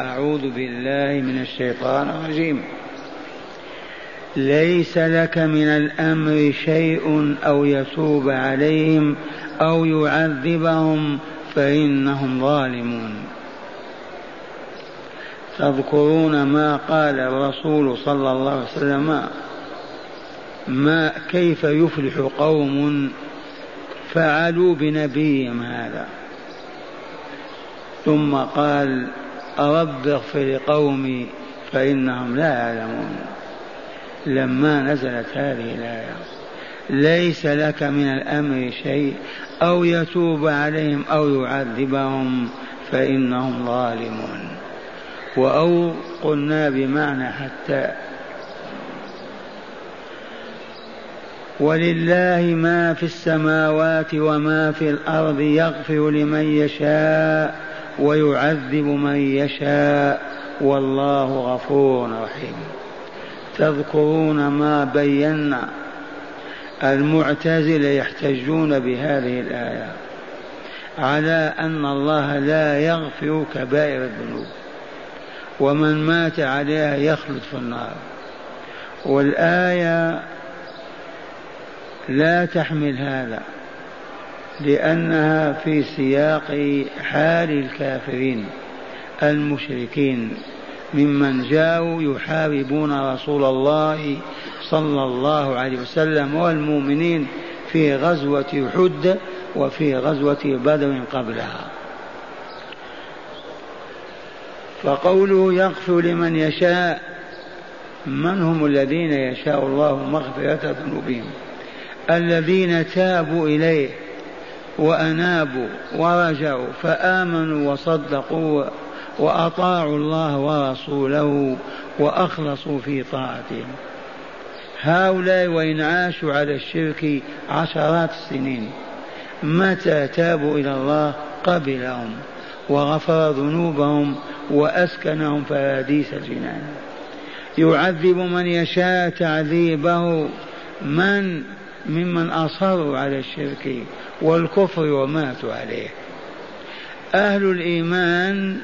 أعوذ بالله من الشيطان الرجيم. ليس لك من الأمر شيء أو يتوب عليهم أو يعذبهم فإنهم ظالمون. تذكرون ما قال الرسول صلى الله عليه وسلم ما كيف يفلح قوم فعلوا بنبيهم هذا؟ ثم قال رب اغفر لقومي فإنهم لا يعلمون. لما نزلت هذه الآية ليس لك من الأمر شيء أو يتوب عليهم أو يعذبهم فإنهم ظالمون. وأو قلنا بمعنى حتى ولله ما في السماوات وما في الأرض يغفر لمن يشاء ويعذب من يشاء والله غفور رحيم. تذكرون ما بينا. المعتزلة يحتجون بهذه الآية على أن الله لا يغفر كبائر الذنوب ومن مات عليها يخلد في النار. والآية لا تحمل هذا. لأنها في سياق حال الكافرين المشركين ممن جاءوا يحاربون رسول الله صلى الله عليه وسلم والمؤمنين في غزوة حد وفي غزوة بدر قبلها. فقوله يغفر لمن يشاء من هم الذين يشاء الله مغفرة ذنوبهم؟ الذين تابوا إليه وأنابوا ورجعوا فآمنوا وصدقوا وأطاعوا الله ورسوله وأخلصوا في طاعتهم. هؤلاء وإن عاشوا على الشرك عشرات السنين متى تابوا إلى الله قبلهم وغفر ذنوبهم وأسكنهم فراديس الجنان. يعذب من يشاء تعذيبه من ممن أصروا على الشرك والكفر وماتوا عليه. أهل الإيمان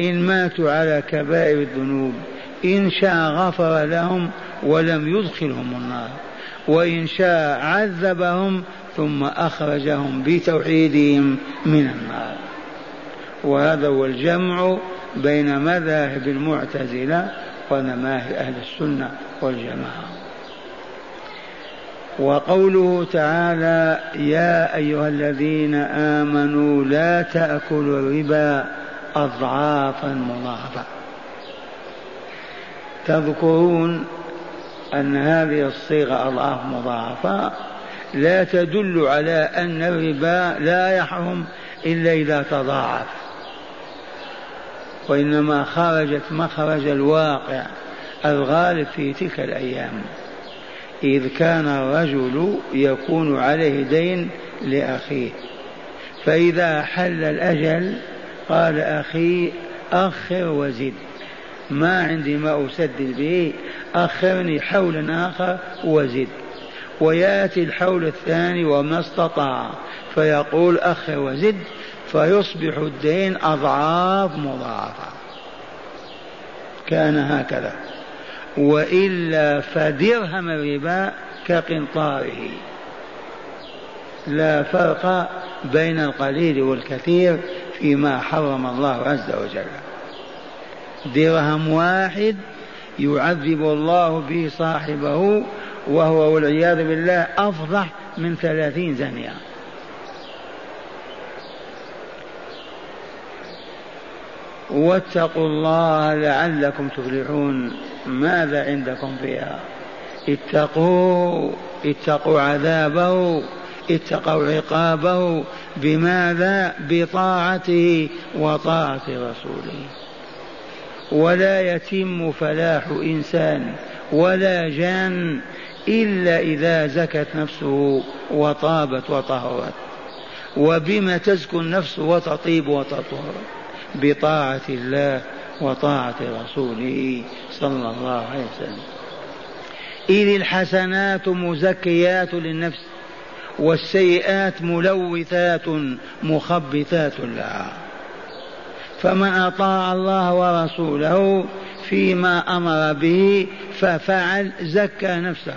إن ماتوا على كبائر الذنوب إن شاء غفر لهم ولم يدخلهم النار وإن شاء عذبهم ثم أخرجهم بتوحيدهم من النار. وهذا هو الجمع بين مذاهب المعتزلة ومذاهب أهل السنة والجماعة. وقوله تعالى يا أيها الذين آمنوا لا تأكلوا الربا أضعافا مضاعفة. تذكرون أن هذه الصيغة أضعاف مضاعفة؟ لا تدل على أن الربا لا يحرم إلا إذا تضاعف. وإنما خرجت مخرج الواقع الغالب في تلك الأيام. إذ كان الرجل يكون عليه دين لأخيه. فإذا حل الأجل قال أخي أخر وزد. ما عندي ما أسدد به أخرني حولا آخر وزد. ويأتي الحول الثاني وما استطاع فيقول أخر وزد فيصبح الدين أضعاف مضاعفة. كان هكذا. وإلا فدرهم الربا كقنطاره. لا فرق بين القليل والكثير فيما حرم الله عز وجل. درهم واحد يعذب الله به صاحبه وهو والعياذ بالله أفضح من ثلاثين زنية. واتقوا الله لعلكم تفلحون. ماذا عندكم فيها؟ اتقوا اتقوا عذابه اتقوا عقابه بماذا؟ بطاعته وطاعة رسوله. ولا يتم فلاح إنسان ولا جان إلا إذا زكت نفسه وطابت وطهرت. وبما تزكو النفس وتطيب وتطهر. بطاعة الله وطاعة رسوله صلى الله عليه وسلم. إذ الحسنات مزكيات للنفس والسيئات ملوثات مخبثات لها. فمن أطاع الله ورسوله فيما أمر به ففعل زكى نفسه.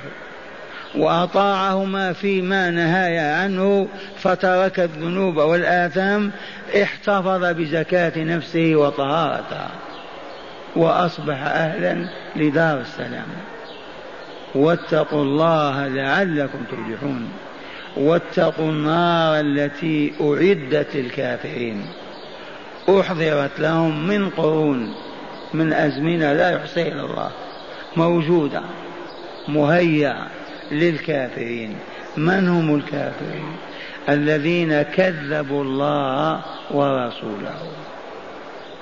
وأطاعهما فيما نهايا عنه فترك الذنوب والآثام احتفظ بزكاة نفسه وطهارتها وأصبح أهلا لدار السلام. واتقوا الله لعلكم تفلحون. واتقوا النار التي أعدت للكافرين. أحضرت لهم من قرون من أزمنة لا يحصيها الله. موجودة مهيأ للكافرين. من هم الكافرين؟ الذين كذبوا الله ورسوله.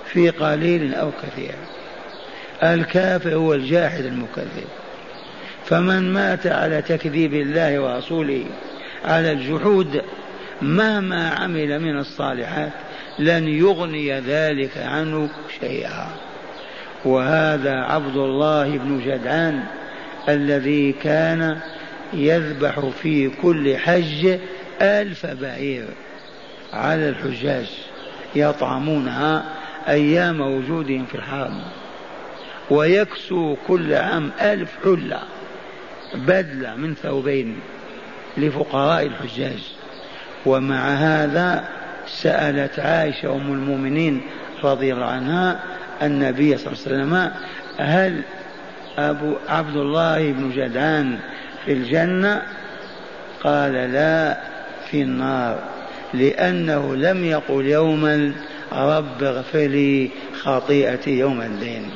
في قليل أو كثير. الكافر هو الجاحد المكذب. فمن مات على تكذيب الله ورسوله على الجحود مهما عمل من الصالحات لن يغني ذلك عنه شيئا. وهذا عبد الله بن جدعان الذي كان يذبح في كل حج ألف بعير. على الحجاج يطعمونها أيام وجودهم في الحرم. ويكسو كل عام ألف حلة بدلة من ثوبين لفقراء الحجاج. ومع هذا سألت عائشة أم المؤمنين رضي الله عنها النبي صلى الله عليه وسلم هل أبو عبد الله بن جدعان في الجنة قال لا في النار لأنه لم يقل يوما رب اغفر لي خطيئتي يوم الدين.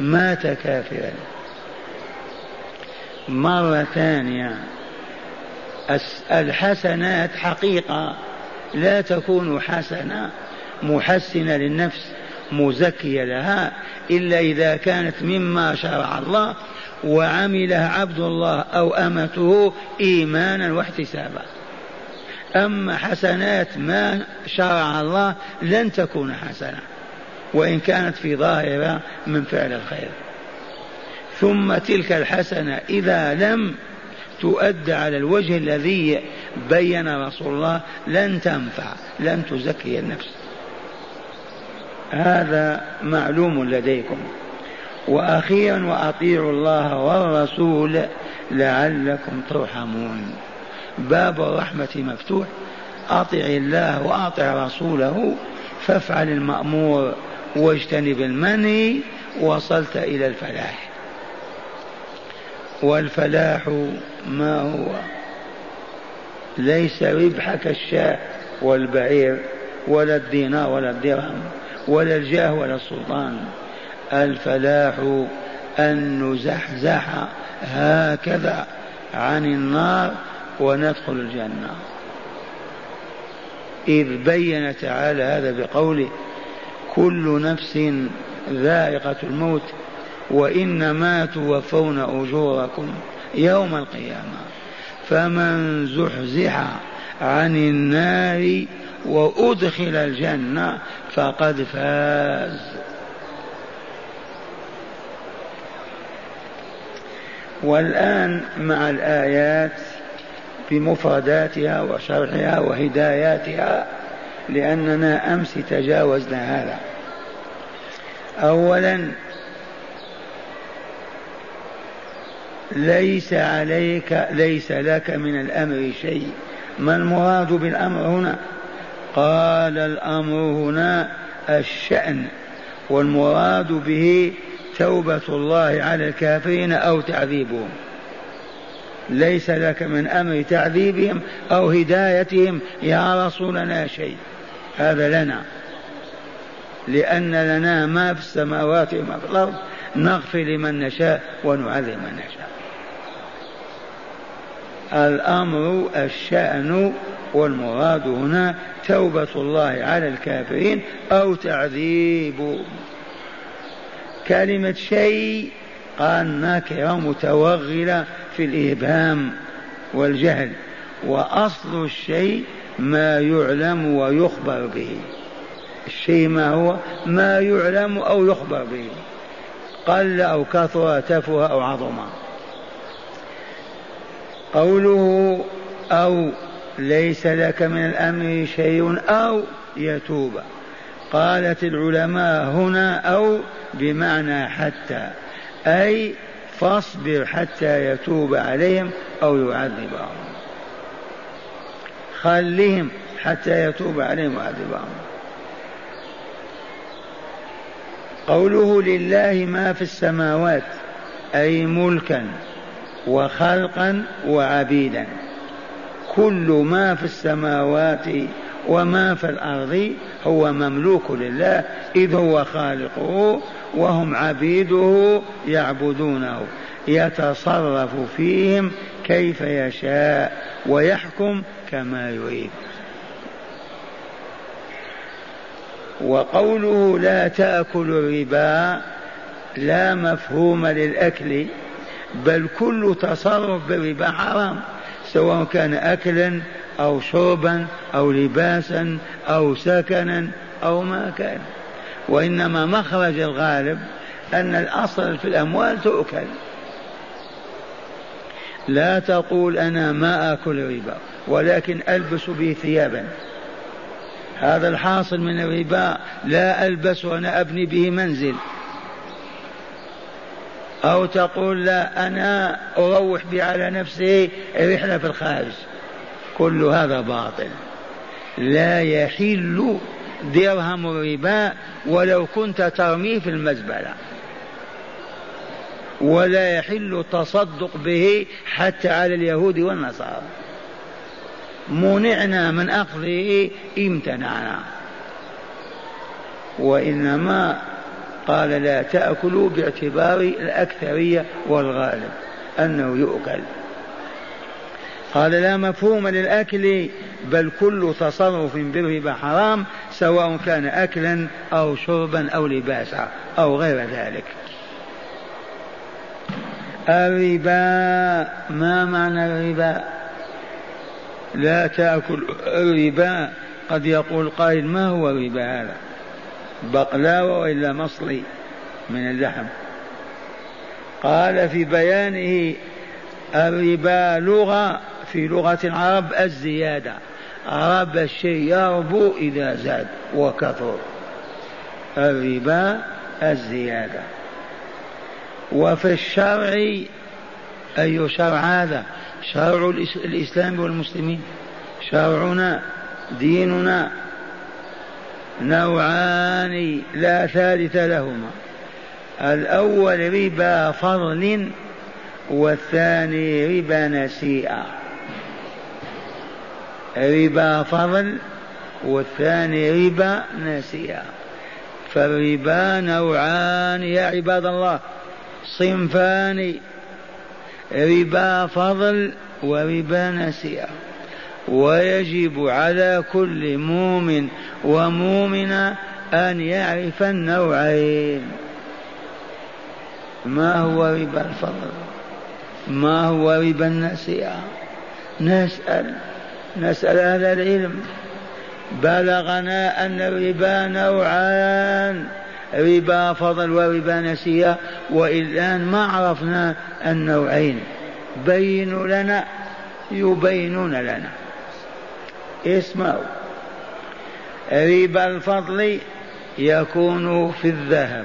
مات كافرا. مرة ثانية الحسنات حقيقة لا تكون حسنة محسنة للنفس مزكية لها إلا إذا كانت مما شرع الله وعملها عبد الله أو أمته إيمانا واحتسابا. أما حسنات ما شرع الله لن تكون حسنة وإن كانت في ظاهرة من فعل الخير. ثم تلك الحسنة إذا لم تؤدى على الوجه الذي بين رسول الله لن تنفع لن تزكي النفس. هذا معلوم لديكم. وأخيرا وأطيعوا الله والرسول لعلكم ترحمون. باب الرحمة مفتوح. أطع الله وأطع رسوله فافعل المأمور واجتنب المنهي وصلت إلى الفلاح. والفلاح ما هو؟ ليس ربحك الشاة والبعير ولا الدينار ولا الدرهم ولا الجاه ولا السلطان. الفلاح أن نزحزح هكذا عن النار وندخل الجنة. إذ بين تعالى هذا بقوله كل نفس ذائقة الموت وإنما توفون أجوركم يوم القيامة. فمن زحزح عن النار وأدخل الجنة فقد فاز. والآن مع الآيات بمفرداتها وشرحها وهداياتها لأننا أمس تجاوزنا هذا. أولا ليس عليك ليس لك من الأمر شيء. ما المراد بالأمر هنا؟ قال الأمر هنا الشأن والمراد به توبة الله على الكافرين أو تعذيبهم. ليس لك من أمر تعذيبهم أو هدايتهم يا رسولنا شيء. هذا لنا. لأن لنا ما في السماوات وما في الأرض نغفر لمن نشاء ونعذب من نشاء. الأمر الشأن والمراد هنا توبة الله على الكافرين أو تعذيب كلمة شيء قال نكرة متوغلة في الإبهام والجهل وأصل الشيء ما يعلم ويخبر به. الشيء ما هو؟ ما يعلم أو يخبر به. قل أو كثر تفه أو عظم. قوله أو ليس لك من الأمر شيء أو يتوب. قالت العلماء هنا أو بمعنى حتى أي فاصبر حتى يتوب عليهم أو يعذبهم خلهم حتى يتوب عليهم ويعذبهم قوله لله ما في السماوات أي ملكا وخلقا وعبيدا. كل ما في السماوات وما في الأرض هو مملوك لله إذ هو خالقه وهم عبيده يعبدونه يتصرف فيهم كيف يشاء ويحكم كما يريد. وقوله لا تأكل الربا لا مفهوم للأكل بل كل تصرف بالربا حرام سواء كان اكلا أو شربا أو لباسا أو سكنا أو ما كان. وإنما مخرج الغالب أن الأصل في الأموال تؤكل. لا تقول أنا ما آكل الربا ولكن ألبس به ثيابا. هذا الحاصل من الربا لا ألبس وأنا أبني به منزل. أو تقول لا أنا أروح به على نفسي رحلة في الخارج. كل هذا باطل. لا يحل درهم الربا ولو كنت ترميه في المزبلة. ولا يحل التصدق به حتى على اليهود والنصارى. منعنا من أخذه امتنعنا. وإنما قال لا تأكلوا باعتبار الأكثرية والغالب أنه يؤكل. قال لا مفهوم للأكل بل كل تصرف بالربا حرام سواء كان أكلا أو شربا أو لباسا أو غير ذلك. الربا ما معنى الربا؟ لا تأكل الربا قد يقول قائل ما هو الربا هذا؟ بقلاوة وإلا مصلي من اللحم؟ قال في بيانه الربا لغة في لغة العرب الزيادة. رب الشيء يربو إذا زاد وكثر. الربا الزيادة. وفي الشرع أي شرع هذا؟ شرع الإسلام والمسلمين. شرعنا ديننا نوعان لا ثالث لهما. الأول ربا فضل والثاني ربا نسيئة. ربا فضل والثاني ربا نسيئة فالربا نوعان يا عباد الله. صنفان ربا فضل وربا نسيئة ويجب على كل مؤمن ومؤمنة أن يعرف النوعين. ما هو ربا الفضل؟ ما هو ربا النسيئة نسأل. نسأل أهل العلم. بلغنا أن الربا نوعان ربا فضل وربا نسيئة والآن ما عرفنا النوعين. بينوا لنا يبينون لنا. اسمعوا. ربا الفضل يكون في الذهب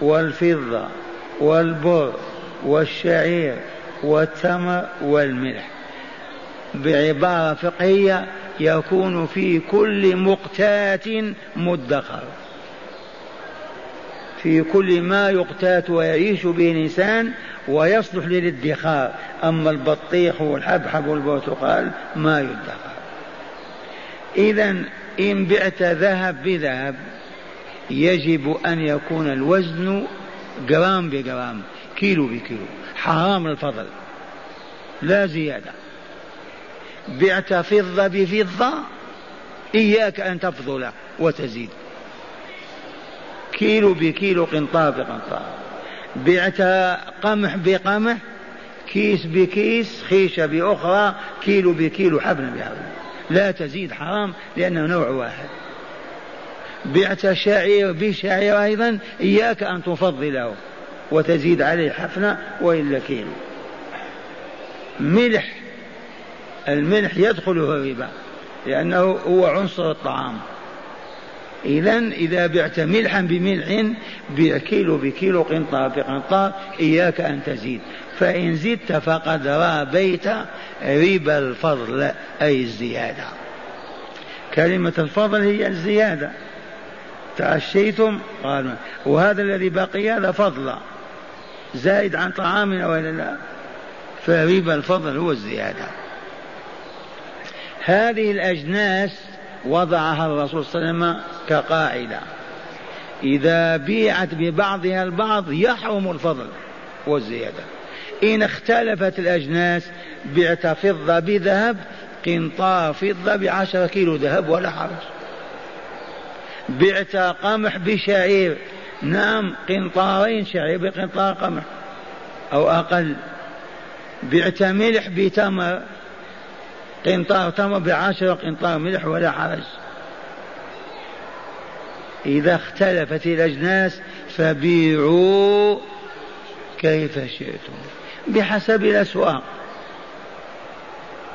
والفضة والبر والشعير والتمر والملح. بعبارة فقهية يكون في كل مقتات مدخر. في كل ما يقتات ويعيش به الإنسان ويصلح للادخار. أما البطيخ والحبحب والبرتقال ما يدخر. إذا إن بعت ذهب بذهب يجب أن يكون الوزن جرام بجرام كيلو بكيلو حرام الفضل لا زيادة. بعت فضة بفضة إياك أن تفضل وتزيد. كيلو بكيلو قنطار بقنطار. بعت قمح بقمح كيس بكيس خيشة بأخرى كيلو بكيلو حبل بحبل لا تزيد حرام لأنه نوع واحد. بعت شعير بشعير أيضا إياك أن تفضله وتزيد عليه حفنة وإلا كيلو. ملح الملح يدخله الربا لأنه هو عنصر الطعام. إذا إذا بعت ملحا بملح بيع كيلو بكيلو قنطار بقنطار إياك أن تزيد. فإن زدت فقد رابيت ربا الفضل أي الزيادة. كلمة الفضل هي الزيادة. تعشيتم قالوا. وهذا الذي بقي هذا فضل. زائد عن طعامنا ولا لا؟ فربا الفضل هو الزيادة. هذه الأجناس وضعها الرسول صلى الله عليه وسلم كقاعدة. إذا بيعت ببعضها البعض يحرم الفضل والزيادة. إن اختلفت الأجناس بعت فضة بذهب قنطار فضة بعشرة كيلو ذهب ولا حرج. بعت قمح بشعير نعم قنطارين شعير بقنطار قمح أو أقل. بعت ملح بتمر قنطار تمر بعشرة قنطار ملح ولا حرج. إذا اختلفت الأجناس فبيعوا كيف شئتم بحسب الأسواق.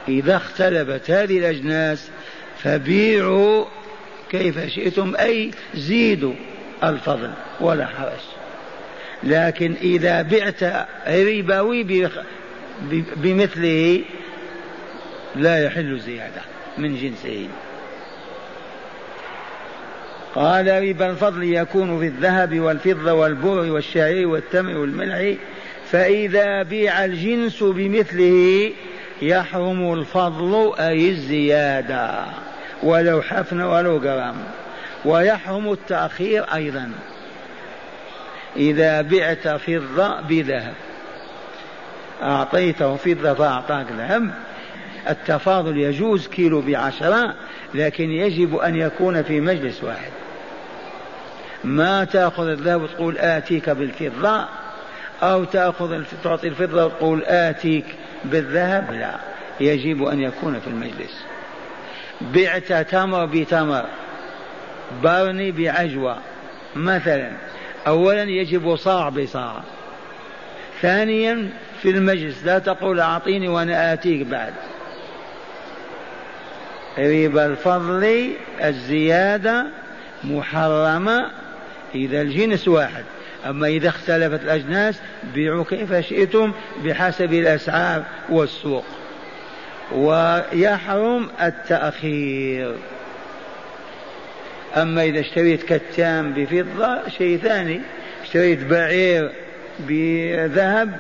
إذا اختلفت هذه الأجناس فبيعوا كيف شئتم أي زيدوا الفضل ولا حرج. لكن إذا بعت ربوي بمثله لا يحل زيادة من جنسه. قال ربا الفضل يكون في الذهب والفضة والبر والشعير والتمر والملح فإذا بيع الجنس بمثله يحرم الفضل أي الزيادة ولو حفن ولو جرام. ويحرم التأخير أيضا. إذا بعت فضة بذهب. أعطيته فضة فأعطاك ذهب. التفاضل يجوز كيلو بعشرة لكن يجب أن يكون في مجلس واحد. ما تأخذ الذهب وتقول آتيك بالفضة أو تأخذ تعطي الفضة وتقول آتيك بالذهب؟ لا يجب أن يكون في المجلس. بعت تمر بتمر برني بعجوة مثلا. أولا يجب صاع بصاع. ثانيا في المجلس لا تقول أعطيني وأنا آتيك بعد. ربا الفضل الزيادة محرمة إذا الجنس واحد. أما إذا اختلفت الأجناس بيعوا كيف شئتم بحسب الأسعار والسوق. ويحرم التأخير. أما إذا اشتريت كتان بفضة شيء ثاني. اشتريت بعير بذهب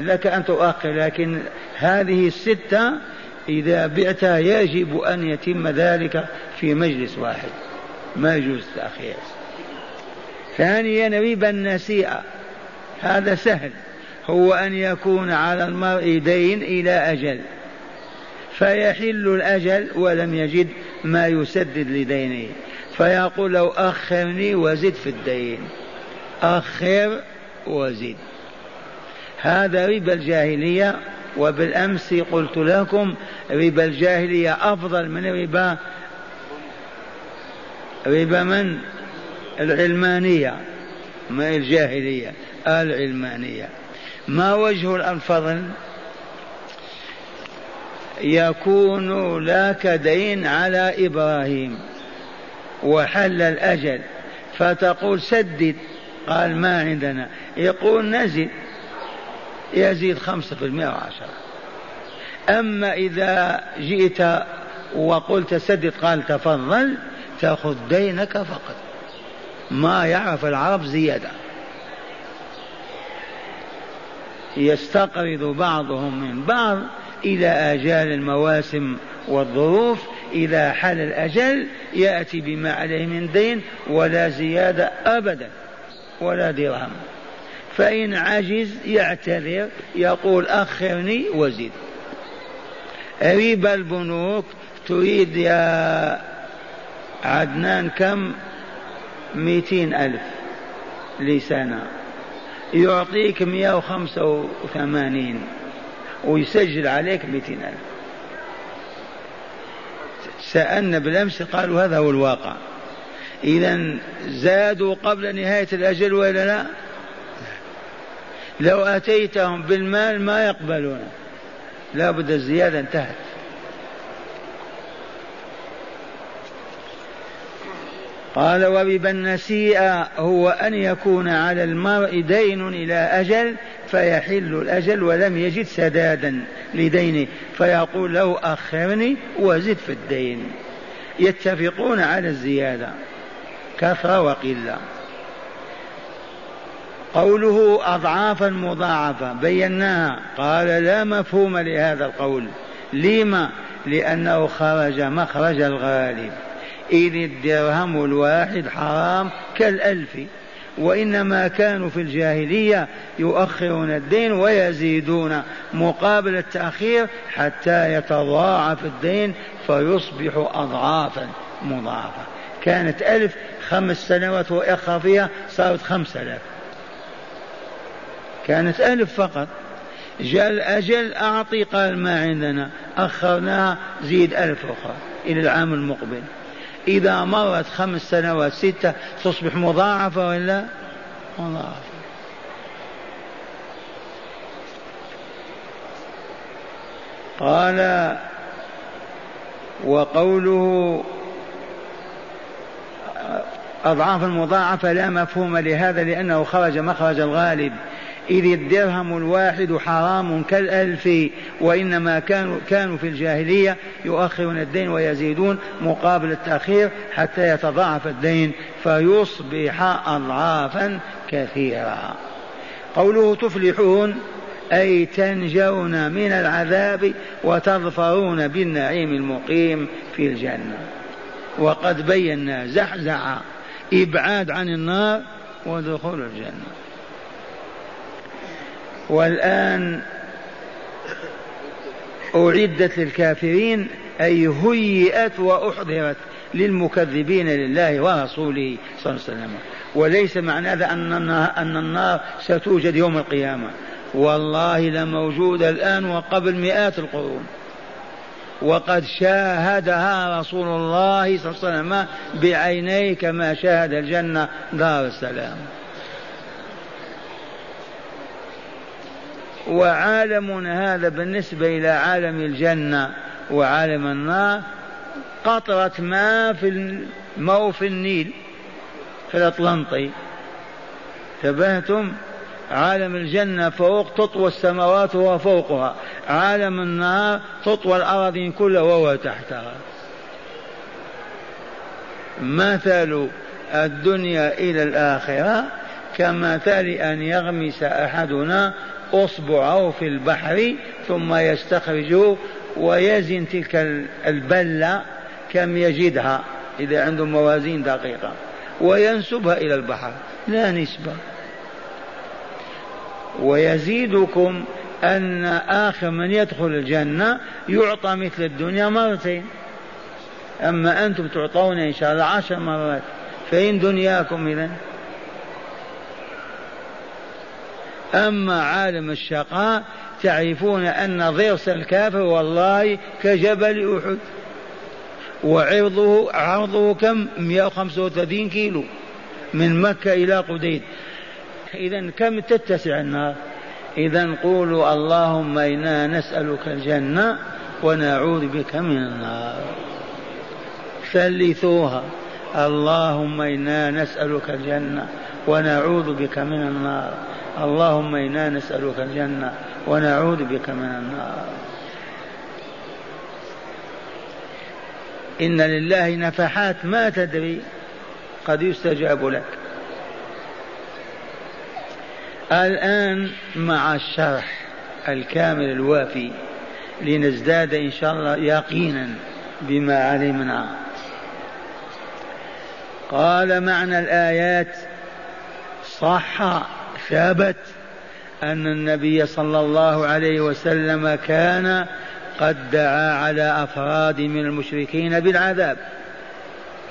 لك أن تؤخر لكن هذه الستة إذا بعتها يجب أن يتم ذلك في مجلس واحد. ما يجوز التأخير ثانيا ربا النسيئة هذا سهل. هو أن يكون على المرء دين إلى أجل. فيحل الأجل ولم يجد ما يسدد لدينه. فيقول لو أخرني وزد في الدين. أخر وزد. هذا ربا الجاهلية. وبالأمس قلت لكم ربا الجاهلية أفضل من ربا ربا من؟ العلمانية. ما الجاهلية؟ العلمانية. ما وجه الفضل يكون لك دين على إبراهيم. وحل الأجل. فتقول سدد. قال ما عندنا. يقول نزل يزيد خمسة في المئة وعشرة. أما إذا جئت وقلت سدد قال تفضل تأخذ دينك فقط. ما يعرف العرب زيادة. يستقرض بعضهم من بعض إلى آجال المواسم والظروف إذا حل الأجل يأتي بما عليه من دين ولا زيادة أبدا ولا درهم. فإن عجز يعتذر يقول أخرني وزد. ربا البنوك تريد يا عدنان كم؟ مئتين ألف لسنة يعطيك مئة وخمسة وثمانين ويسجل عليك مئتين ألف. سألنا بالأمس قالوا هذا هو الواقع. إذا زادوا قبل نهاية الأجل ولا لا؟ لو أتيتهم بالمال ما يقبلون. لا بد الزيادة انتهت. قال وربا النسيئة هو أن يكون على المرء دين إلى أجل فيحل الأجل ولم يجد سدادا لدينه. فيقول له أخرني وزد في الدين. يتفقون على الزيادة. كثرة وقلة. قوله أضعافا مضاعفة بيناها. قال لا مفهوم لهذا القول. لما؟ لأنه خرج مخرج الغالب. إذ الدرهم الواحد حرام كالألف وإنما كانوا في الجاهلية يؤخرون الدين ويزيدون مقابل التأخير حتى يتضاعف الدين فيصبح أضعافا مضاعفة كانت ألف خمس سنوات وأخر فيها صارت خمس آلاف. كانت ألف فقط. جاء الأجل أعطي قال ما عندنا. أخرناها زيد ألف أخرى إلى العام المقبل. إذا مرت خمس سنوات ستة تصبح مضاعفة ولا؟ مضاعفة. قال وقوله أضعاف مضاعفة لا مفهوم لهذا لأنه خرج مخرج الغالب. إذ الدرهم الواحد حرام كالألف وإنما كانوا, كانوا في الجاهلية يؤخرون الدين ويزيدون مقابل التأخير حتى يتضاعف الدين فيصبح أضعافا كثيرا قوله تفلحون أي تنجون من العذاب وتظفرون بالنعيم المقيم في الجنة. وقد بينا زحزح إبعاد عن النار ودخول الجنة. والآن أعدت للكافرين أي هيئت وأحضرت للمكذبين لله ورسوله صلى الله عليه وسلم. وليس معنى هذا أن النار, أن النار ستوجد يوم القيامة. والله لموجودة الآن وقبل مئات القرون. وقد شاهدها رسول الله صلى الله عليه وسلم بعينيه كما شاهد الجنة دار السلام. وعالمنا هذا بالنسبة إلى عالم الجنة وعالم النار قطرة ماء في موف النيل في الأطلنطي. تبهتم عالم الجنة فوق تطوى السماوات وهو فوقها. عالم النار تطوى الأراضين كلها وهو تحتها. مثل الدنيا إلى الآخرة كمثل أن يغمس أحدنا أصبعه في البحر ثم يستخرجه ويزن تلك البلة كم يجدها إذا عنده موازين دقيقة وينسبها إلى البحر لا نسبة. ويزيدكم أن آخر من يدخل الجنة يعطى مثل الدنيا مرتين. أما أنتم تعطون إن شاء الله عشر مرات فإن دنياكم إذن أما عالم الشقاء تعرفون أن ضرس الكافر والله كجبل أحد. وعرضه عرضه كم؟ 135 كيلو من مكة إلى قديد إذا كم تتسع النار؟ إذا قولوا اللهم إنا نسألك الجنة ونعوذ بك من النار. ثلثوها. اللهم إنا نسألك الجنة ونعوذ بك من النار. اللهم إنا نسألك الجنة ونعوذ بك من النار. إن لله نفحات ما تدري قد يستجاب لك. الآن مع الشرح الكامل الوافي لنزداد إن شاء الله يقينا بما علمنا. قال معنى الآيات صح ثابت أن النبي صلى الله عليه وسلم كان قد دعا على أفراد من المشركين بالعذاب.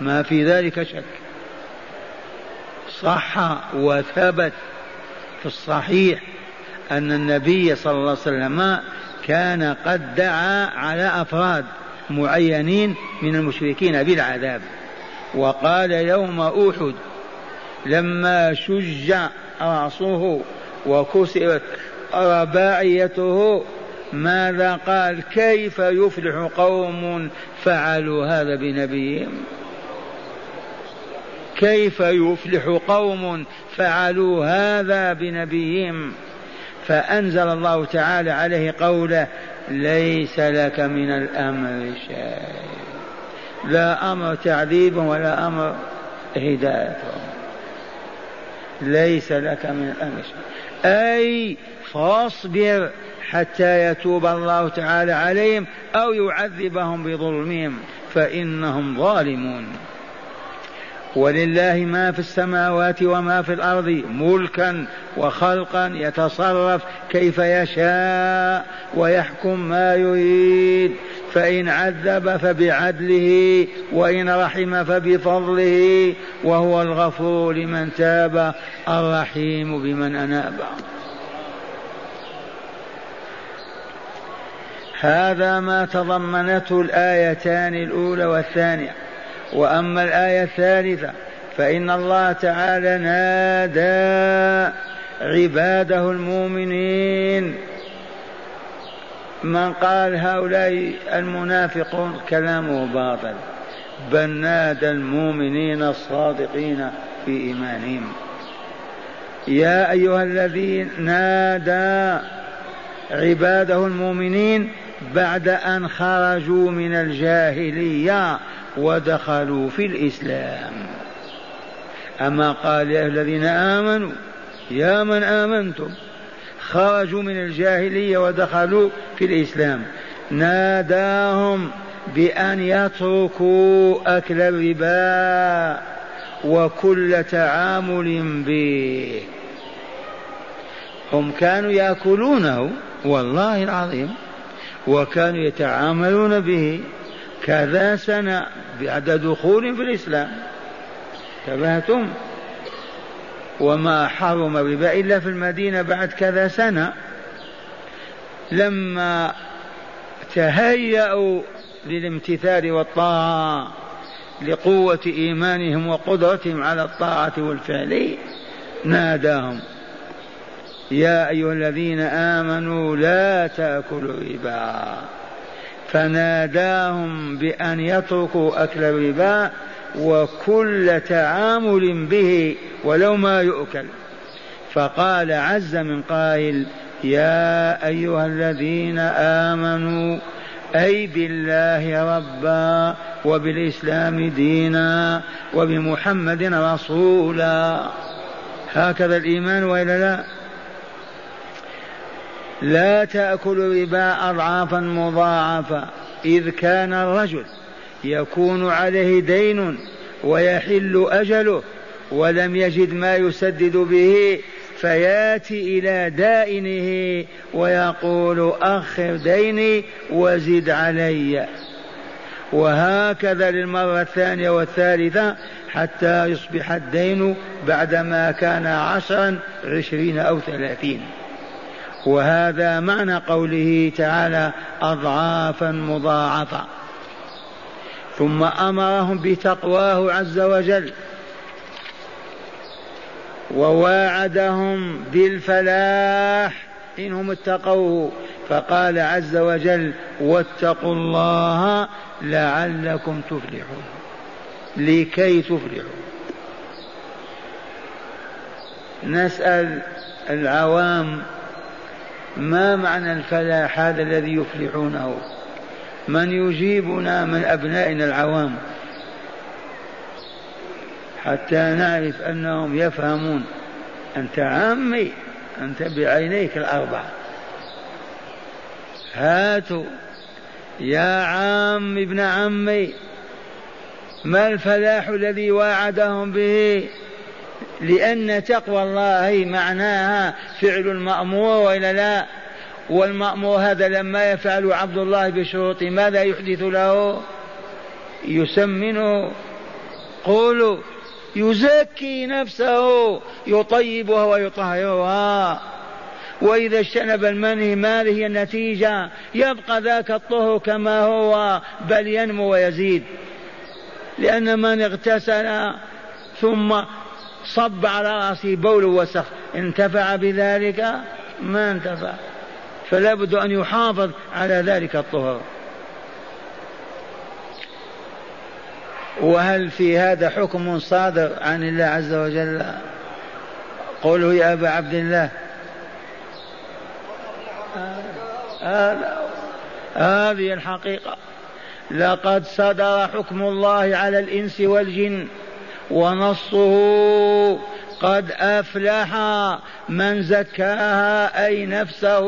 ما في ذلك شك. صح وثبت في الصحيح أن النبي صلى الله عليه وسلم كان قد دعا على أفراد معينين من المشركين بالعذاب. وقال يوم أحد لما شج رأسه وكسرت رباعيته. ماذا قال؟ كيف يفلح قوم فعلوا هذا بنبيهم كيف يفلح قوم فعلوا هذا بنبيهم فأنزل الله تعالى عليه قوله ليس لك من الأمر شيء. لا أمر تعذيب ولا أمر هدايتهم ليس لك من الأمر أي فاصبر حتى يتوب الله تعالى عليهم أو يعذبهم بظلمهم فإنهم ظالمون. ولله ما في السماوات وما في الأرض ملكا وخلقا يتصرف كيف يشاء ويحكم ما يريد. فإن عذب فبعدله وإن رحم فبفضله وهو الغفور لمن تاب الرحيم بمن أناب. هذا ما تضمنته الآيتان الأولى والثانية. وأما الآية الثالثة فإن الله تعالى نادى عباده المؤمنين. من قال هؤلاء المنافقون كلامه باطل بل نادى المؤمنين الصادقين في إيمانهم. يا أيها الذين نادى عباده المؤمنين بعد أن خرجوا من الجاهلية ودخلوا في الإسلام. أما قال يا الذين آمنوا يا من آمنتم خرجوا من الجاهلية ودخلوا في الإسلام. ناداهم بأن يتركوا أكل الربا وكل تعامل به. هم كانوا يأكلونه والله العظيم وكانوا يتعاملون به. كذا سنة بعد دخول في الإسلام. انتبهتم؟ وما حرم الربا إلا في المدينة بعد كذا سنة. لما تهيأوا للامتثال والطاعة لقوة إيمانهم وقدرتهم على الطاعة والفعل ناداهم يا أيها الذين آمنوا لا تأكلوا الربا. فناداهم بأن يتركوا أكل الربا وكل تعامل به ولو ما يؤكل. فقال عز من قائل يا أيها الذين آمنوا أي بالله ربا وبالإسلام دينا وبمحمد رسولا. هكذا الإيمان وإلا لا؟ لا تأكل الربا أضعافا مضاعفة إذ كان الرجل يكون عليه دين ويحل أجله ولم يجد ما يسدد به فياتي إلى دائنه ويقول أخر ديني وزد علي. وهكذا للمرة الثانية والثالثة حتى يصبح الدين بعدما كان عشرا عشرين أو ثلاثين. وهذا معنى قوله تعالى أضعافا مضاعفة. ثم أمرهم بتقواه عز وجل. وواعدهم بالفلاح إنهم اتقوه. فقال عز وجل واتقوا الله لعلكم تفلحون. لكي تفلحوا نسأل العوام ما معنى الفلاح هذا الذي يفلحونه؟ من يجيبنا من أبنائنا العوام. حتى نعرف أنهم يفهمون. أنت عمي أنت بعينيك الأربع هاتوا يا عم ابن عمي ما الفلاح الذي وعدهم به؟ لأن تقوى الله معناها فعل المأمور وإلا لا؟ والمأمور هذا لما يفعل عبد الله بشروط ماذا يحدث له؟ يسمنه. قولوا يزكي نفسه يطيبها ويطهرها. وإذا اجتنب المنهي ما هي النتيجة؟ يبقى ذاك الطهر كما هو بل ينمو ويزيد. لأن من اغتسل ثم صب على رأسه بول وسخ. انتفع بذلك ما انتفع. فلا بد أن يحافظ على ذلك الطهر. وهل في هذا حكم صادر عن الله عز وجل؟ قولوا يا أبا عبد الله. هذه الحقيقة. لقد صدر حكم الله على الإنس والجن. ونصه قد أفلح من زكاها أي نفسه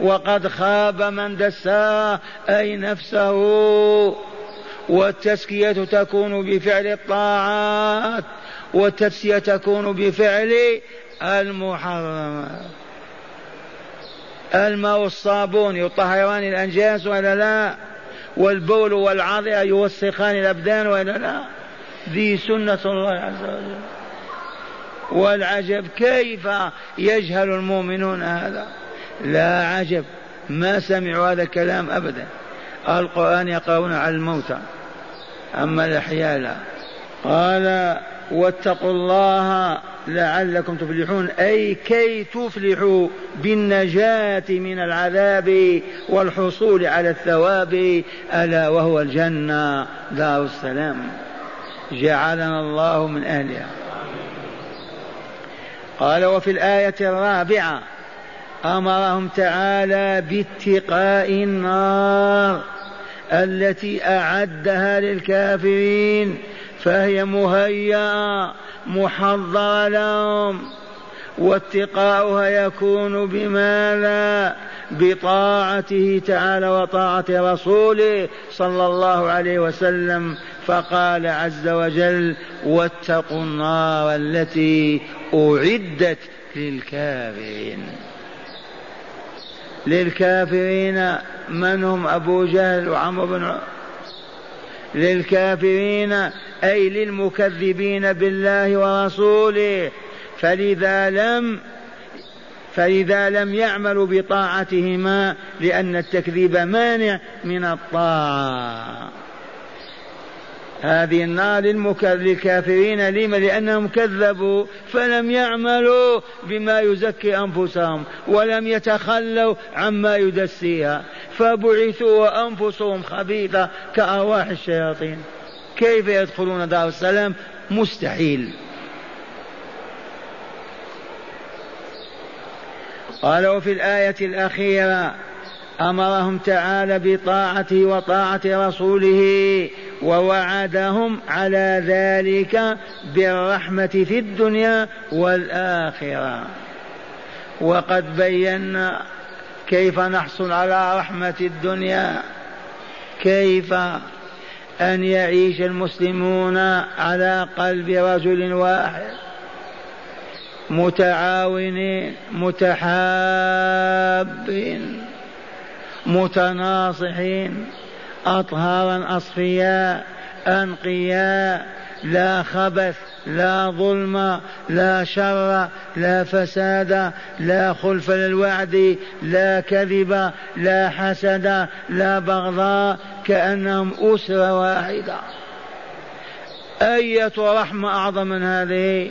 وقد خاب من دساها أي نفسه والتزكية تكون بفعل الطاعات والتفسية تكون بفعل المحرمات. الماء والصابون يطهران الأنجاس ولا لا؟ والبول والعضع يوسخان الأبدان ولا لا؟ ذي سنة الله عز وجل والعجب كيف يجهل المؤمنون هذا؟ لا عجب ما سمعوا هذا الكلام أبدا. القرآن يقرؤون على الموتى. أما الأحياء لا. قال واتقوا الله لعلكم تفلحون. أي كي تفلحوا بالنجاة من العذاب والحصول على الثواب ألا وهو الجنة. دار السلام. جعلنا الله من أهلها. قال وفي الآية الرابعة أمرهم تعالى باتقاء النار التي أعدها للكافرين فهي مهيئة محضرة لهم واتقاؤها يكون بماذا؟ بطاعته تعالى وطاعة رسوله صلى الله عليه وسلم فقال عز وجل واتقوا النار التي أعدت للكافرين. للكافرين من هم؟ أبو جهل وعمرو بن للكافرين أي للمكذبين بالله ورسوله. فلذا لم فإذا لم يعملوا بطاعتهما لأن التكذيب مانع من الطاعة. هذه النار للكافرين لما لأنهم كذبوا فلم يعملوا بما يزكي أنفسهم ولم يتخلوا عما يدسيها. فبعثوا وأنفسهم خبيثة كأرواح الشياطين. كيف يدخلون دار السلام؟ مستحيل. قال وفي الآية الأخيرة أمرهم تعالى بطاعته وطاعة رسوله ووعدهم على ذلك بالرحمة في الدنيا والآخرة. وقد بينا كيف نحصل على رحمة الدنيا كيف أن يعيش المسلمون على قلب رجل واحد. متعاونين متحابين متناصحين أطهارا أصفياء أنقياء لا خبث لا ظلم لا شر لا فساد لا خلف للوعد لا كذب لا حسد لا بغضاء كأنهم أسرة واحدة. أية رحمة أعظم من هذه؟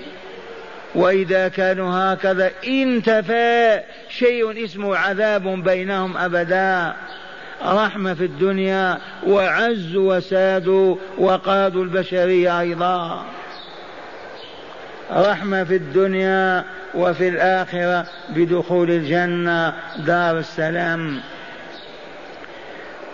وإذا كانوا هكذا انتفى شيء اسمه عذاب بينهم أبدا. رحمة في الدنيا وعزوا وسادوا وقادوا البشرية أيضا. رحمة في الدنيا وفي الآخرة بدخول الجنة دار السلام.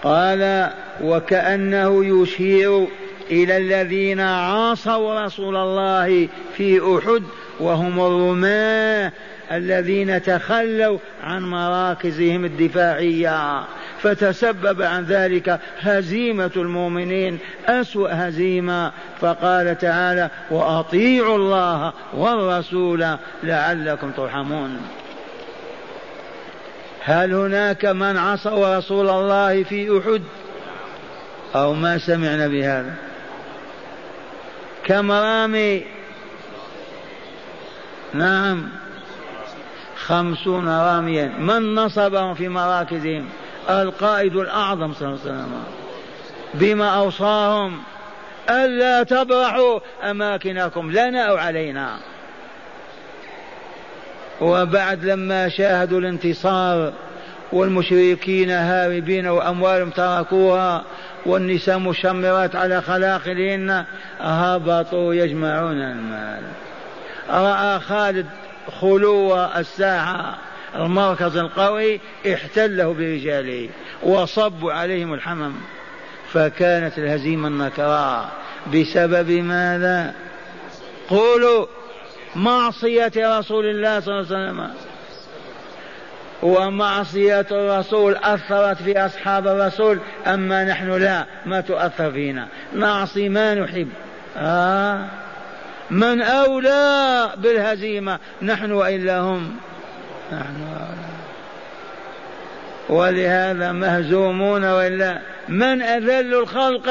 قال وكأنه يشير إلى الذين عاصوا رسول الله في أحد وهم الرماة الذين تخلوا عن مراكزهم الدفاعية. فتسبب عن ذلك هزيمة المؤمنين أسوأ هزيمة. فقال تعالى وأطيعوا الله والرسول لعلكم ترحمون. هل هناك من عصوا رسول الله في أحد؟ أو ما سمعنا بهذا؟ كم رامي نعم. خمسون راميا. من نصبهم في مراكزهم؟ القائد الأعظم صلى الله عليه وسلم. بما أوصاهم. ألا تبرحوا. أماكنكم لنا أو علينا. وبعد لما شاهدوا الانتصار والمشركين هاربين وأموالهم تركوها والنساء مشمرات على خلاقلهن هبطوا يجمعون المال. رأى خالد خلو الساحة المركز القوي احتله برجاله وصبوا عليهم الحمم. فكانت الهزيمة النكراء بسبب ماذا؟ قولوا معصية رسول الله صلى الله عليه وسلم. ومعصية الرسول أثرت في أصحاب الرسول أما نحن لا ما تؤثر فينا. نعصي ما نحب. آه. من أولى بالهزيمة نحن وإلا هم. نحن أولى ولهذا مهزومون وإلا. من أذل الخلق؟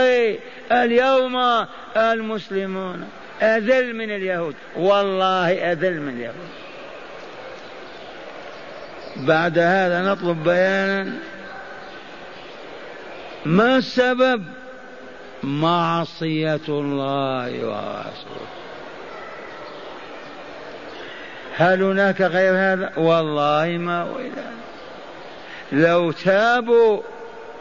اليوم المسلمون. أذل من اليهود. والله أذل من اليهود. بعد هذا نطلب بيانا. ما السبب؟ معصية الله ورسوله. هل هناك غير هذا؟ والله ما هو لو تابوا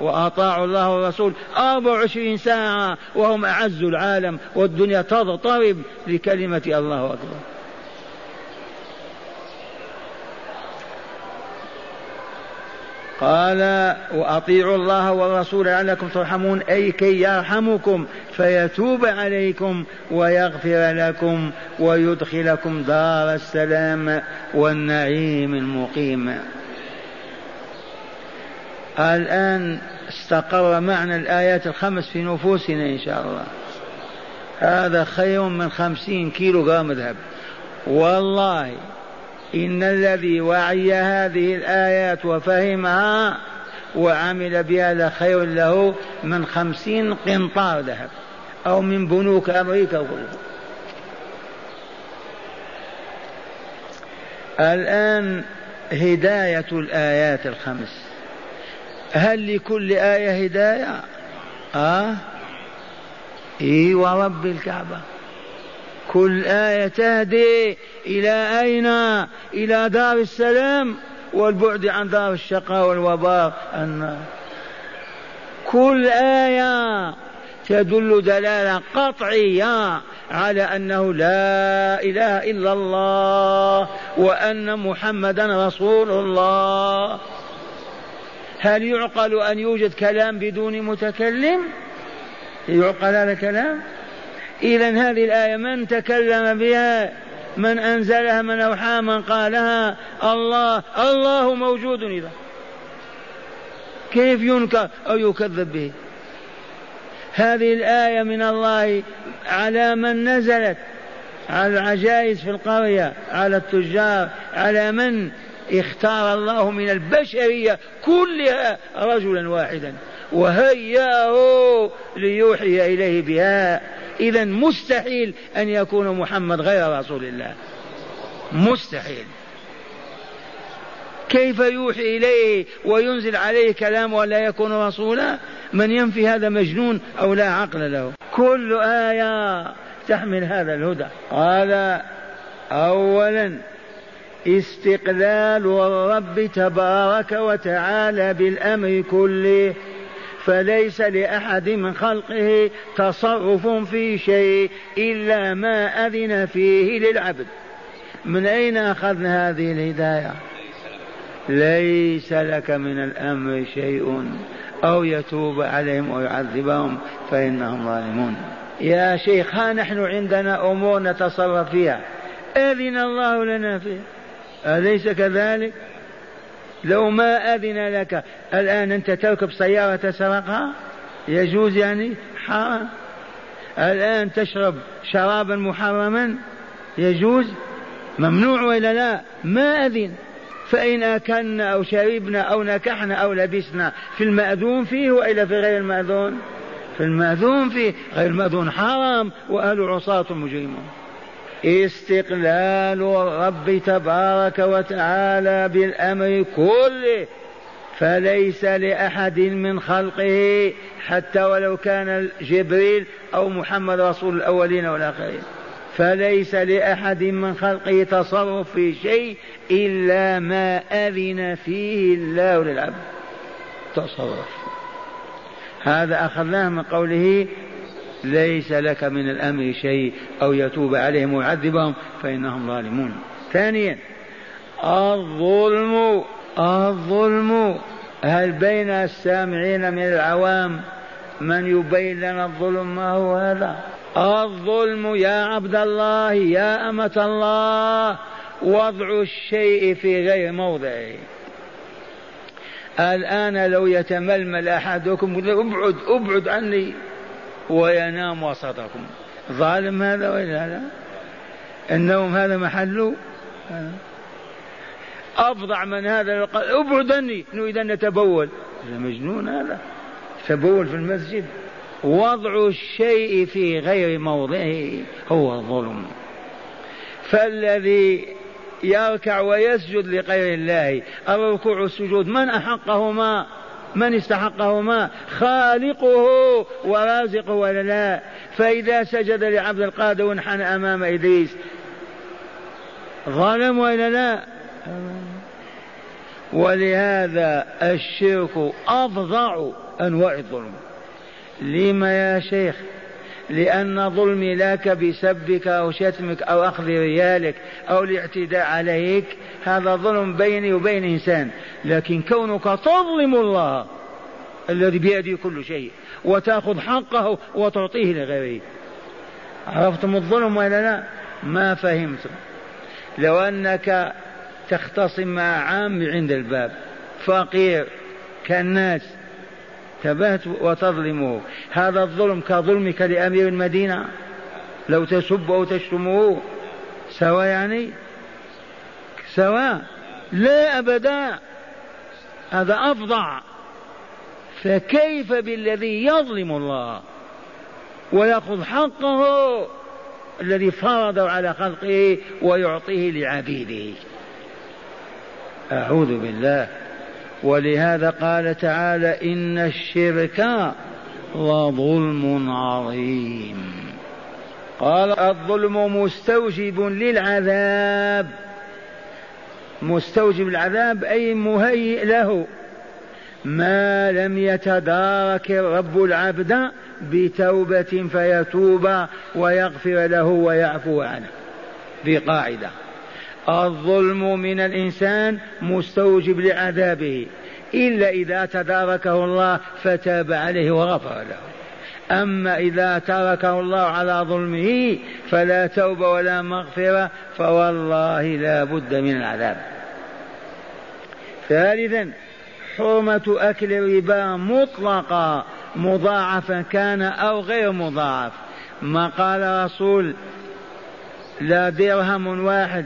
وأطاعوا الله والرسول أربع وعشرين ساعة وهم أعز العالم والدنيا تضطرب لكلمة الله أكبر قال وأطيعوا الله والرسول لعلكم ترحمون أي كي يرحمكم فيتوب عليكم ويغفر لكم ويدخلكم دار السلام والنعيم المقيم. الآن استقر معنى الآيات الخمس في نفوسنا إن شاء الله. هذا خير من خمسين كيلو غرام ذهب. والله إن الذي وعي هذه الآيات وفهمها وعمل بها لخير له من خمسين قنطار ذهب أو من بنوك أمريكا كلها الآن هداية الآيات الخمس. هل لكل آية هداية؟ آه. إي ورب الكعبة. كل آية تهدي إلى أين؟ إلى دار السلام والبعد عن دار الشقاء والوباء. كل آية تدل دلالة قطعية على أنه لا إله إلا الله وأن محمدا رسول الله. هل يعقل أن يوجد كلام بدون متكلم؟ يعقل هذا الكلام؟ إذا هذه الآية من تكلم بها؟ من أنزلها؟ من أوحى؟ من قالها؟ الله. الله موجود إذا. كيف ينكر أو يكذب به؟ هذه الآية من الله على من نزلت. على العجائز في القرية على التجار على من اختار الله من البشرية كلها رجلا واحدا. وهيأه ليوحي إليه بها. إذا مستحيل أن يكون محمد غير رسول الله. مستحيل. كيف يوحي إليه وينزل عليه كلام ولا يكون رسولا؟ من ينفي هذا مجنون أو لا عقل له. كل آية تحمل هذا الهدى. قال أولا استقلال الرب تبارك وتعالى بالأمر كله. فليس لأحد من خلقه تصرف في شيء إلا ما أذن فيه للعبد. من أين أخذنا هذه الهداية؟ ليس لك من الأمر شيء. أو يتوب عليهم أو يعذبهم فإنهم ظالمون. يا شيخ ها نحن عندنا أمور نتصرف فيها. أذن الله لنا فيها. أليس كذلك؟ لو ما أذن لك. الآن أنت تركب سيارة تسرقها يجوز يعني؟ حرام. الآن تشرب شرابا محرما؟ يجوز؟ ممنوع ولا لا؟ ما أذن. فإن أكلنا أو شربنا أو نكحنا أو لبسنا في المأذون فيه وإلا في غير المأذون؟ في المأذون فيه. غير المأذون حرام. وأهل عصاة مجرمون. استقلال الرب تبارك وتعالى بالأمر كله فليس لأحد من خلقه حتى ولو كان جبريل أو محمد رسول الأولين والآخرين. فليس لأحد من خلقه تصرف في شيء إلا ما أذن فيه الله للعبد. تصرف. هذا أخذناه من قوله ليس لك من الأمر شيء أو يتوب عليهم ويعذبهم فإنهم ظالمون. ثانيا الظلم الظلم هل بين السامعين من العوام من يبين لنا الظلم ما هو هذا؟ الظلم يا عبد الله يا أمة الله وضع الشيء في غير موضعه. الآن لو يتململ أحدكم ابعد ابعد عني. وينام وسطكم. ظالم هذا ولا لا النوم هذا محله أفظع من هذا قال ابعد عني. نريد أن نتبول. مجنون هذا. تبول في المسجد. وضع الشيء في غير موضعه هو الظلم. فالذي يركع ويسجد لغير الله الركوع والسجود من أحقهما؟ من استحقهما خالقه ورازقه ولا لا. فإذا سجد لعبد القادر وانحنى أمام إدريس ظلم ولا لا؟ ولهذا الشرك أفظع أنواع الظلم. لما يا شيخ؟ لأن ظلمي لك بسبك أو شتمك أو أخذ ريالك أو الاعتداء عليك. هذا ظلم بيني وبين إنسان لكن كونك تظلم الله الذي بيده كل شيء وتأخذ حقه وتعطيه لغيره عرفتم الظلم ولا لا؟ ما فهمتم لو أنك تختصم مع عام عند الباب فقير كالناس تبهت وتظلمه هذا الظلم كظلمك لأمير المدينة؟ لو تسب أو تشتمه. سواء يعني؟ سواء. لا أبدا. هذا أفظع. فكيف بالذي يظلم الله ويأخذ حقه الذي فرضه على خلقه ويعطيه لعبيده؟ أعوذ بالله. ولهذا قال تعالى إن الشرك لظلم عظيم. قال الظلم مستوجب للعذاب. مستوجب العذاب أي مهيئ له. ما لم يتدارك رب العبد بتوبة فيتوب ويغفر له ويعفو عنه. بقاعدة الظلم من الإنسان مستوجب لعذابه إلا إذا تداركه الله فتاب عليه وغفر له. أما إذا تركه الله على ظلمه فلا توبة ولا مغفرة فوالله لا بد من العذاب. ثالثا حرمة أكل الربا مطلقا مضاعفا كان أو غير مضاعف. ما قال رسول لا درهم واحد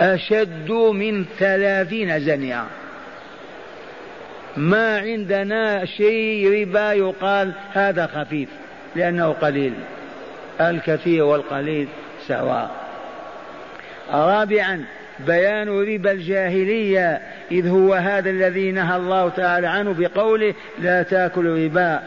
أشد من ثلاثين زنية ما عندنا شيء ربا يقال هذا خفيف لأنه قليل. الكثير والقليل سواء. رابعا بيان ربا الجاهلية إذ هو هذا الذي نهى الله تعالى عنه بقوله لا تاكل ربا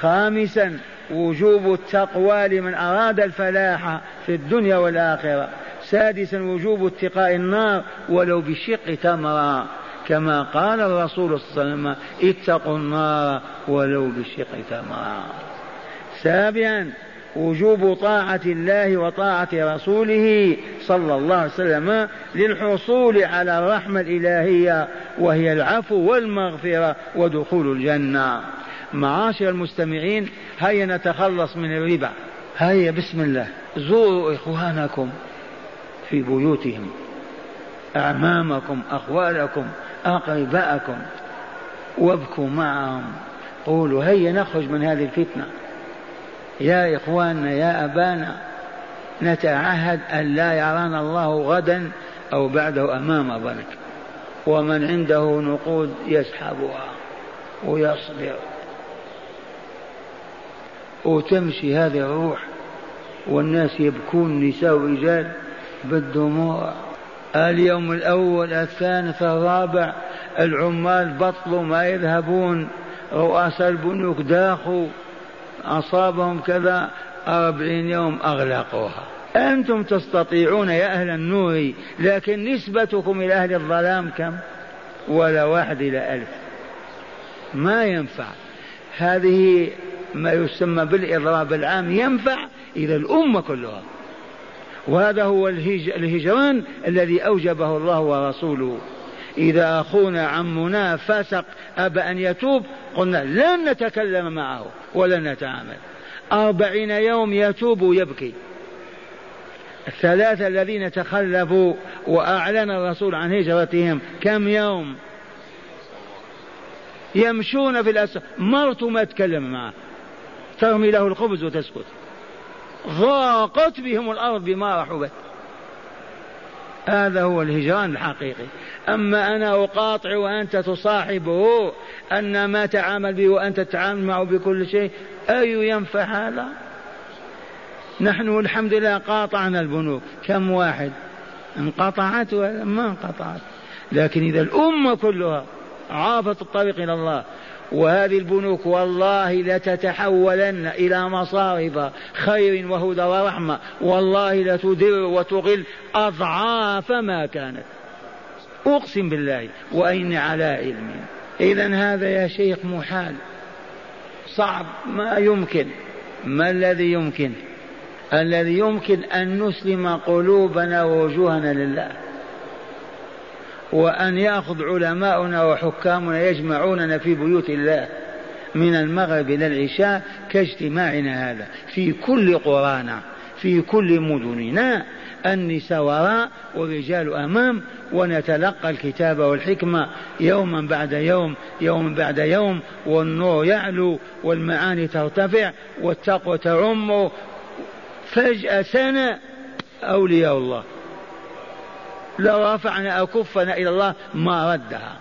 خامسا وجوب التقوى لمن أراد الفلاح في الدنيا والآخرة. سادسا وجوب اتقاء النار ولو بشق تمرة كما قال الرسول صلى الله عليه وسلم اتقوا النار ولو بشق تمرة سابعا وجوب طاعة الله وطاعة رسوله صلى الله عليه وسلم للحصول على الرحمة الإلهية وهي العفو والمغفرة ودخول الجنة. معاشر المستمعين هيا نتخلص من الربا. هيا بسم الله. زوروا إخوانكم. في بيوتهم أعمامكم أخوالكم أقرباءكم. وابكوا معهم. قولوا هيا نخرج من هذه الفتنة. يا إخواننا يا أبانا نتعهد أن لا يرانا الله غدا أو بعده أمام ظنك. ومن عنده نقود يسحبها ويصبر. وتمشي هذه الروح والناس يبكون نساء ورجال بالدموع. اليوم الأول الثالث الرابع العمال بطلوا ما يذهبون. رؤساء البنوك داخوا. أصابهم كذا. أربعين يوم أغلقوها. أنتم تستطيعون يا أهل النور لكن نسبتكم إلى أهل الظلام كم؟ ولا واحد إلى ألف. ما ينفع. هذه ما يسمى بالإضراب العام ينفع إلى الأمة كلها. وهذا هو الهجران الذي أوجبه الله ورسوله. إذا أخونا عمنا فسق أبى أن يتوب قلنا لن نتكلم معه ولن نتعامل. أربعين يوم يتوب ويبكي. الثلاثة الذين تخلفوا وأعلن الرسول عن هجرتهم كم يوم؟ يمشون في الأسر مرت ما تكلم معه. ترمي له الخبز وتسكت. ضاقت بهم الأرض بما رحبت. هذا هو الهجران الحقيقي. أما أنا أقاطع وأنت تصاحبه أن ما تعامل به وأنت تتعامل معه بكل شيء أي ينفع هذا؟ نحن الحمد لله قاطعنا البنوك. كم واحد؟ انقطعت ولا ما انقطعت؟ لكن إذا الأمة كلها عافت الطريق إلى الله وهذه البنوك والله لتتحولن إلى مصارف خير وهدى ورحمة. والله لتدر وتغل أضعاف ما كانت. أقسم بالله وأين على علم. إذا هذا يا شيخ محال صعب ما يمكن. ما الذي يمكن؟ الذي يمكن أن نسلم قلوبنا ووجوهنا لله. وأن يأخذ علماؤنا وحكامنا يجمعوننا في بيوت الله من المغرب إلى العشاء كاجتماعنا هذا. في كل قرانا في كل مدننا النساء وراء والرجال أمام ونتلقى الكتاب والحكمة يوما بعد يوم يوم بعد يوم والنور يعلو والمعاني ترتفع والتقوى تعم. فجأة سنة أولياء الله. لو رفعنا أكفنا إلى الله ما ردها.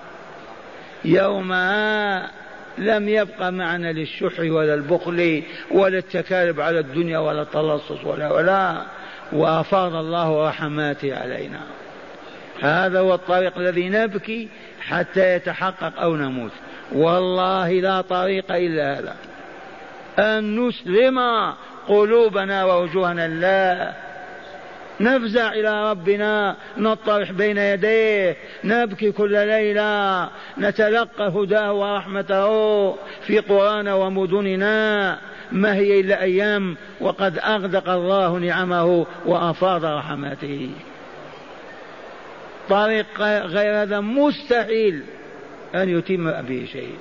يومها لم يبق معنا للشح ولا البخل ولا التكالب على الدنيا ولا التلصص ولا ولا. وأفاض الله رحماته علينا. هذا هو الطريق الذي نبكي حتى يتحقق أو نموت. والله لا طريق إلا هذا. أن نسلم قلوبنا ووجوهنا. لا. نفزع إلى ربنا نطرح بين يديه نبكي كل ليلة نتلقى هداه ورحمته في قرانا ومدننا. ما هي إلا أيام وقد أغدق الله نعمه وأفاض رحمته. طريق غير هذا مستحيل أن يتم به شيء.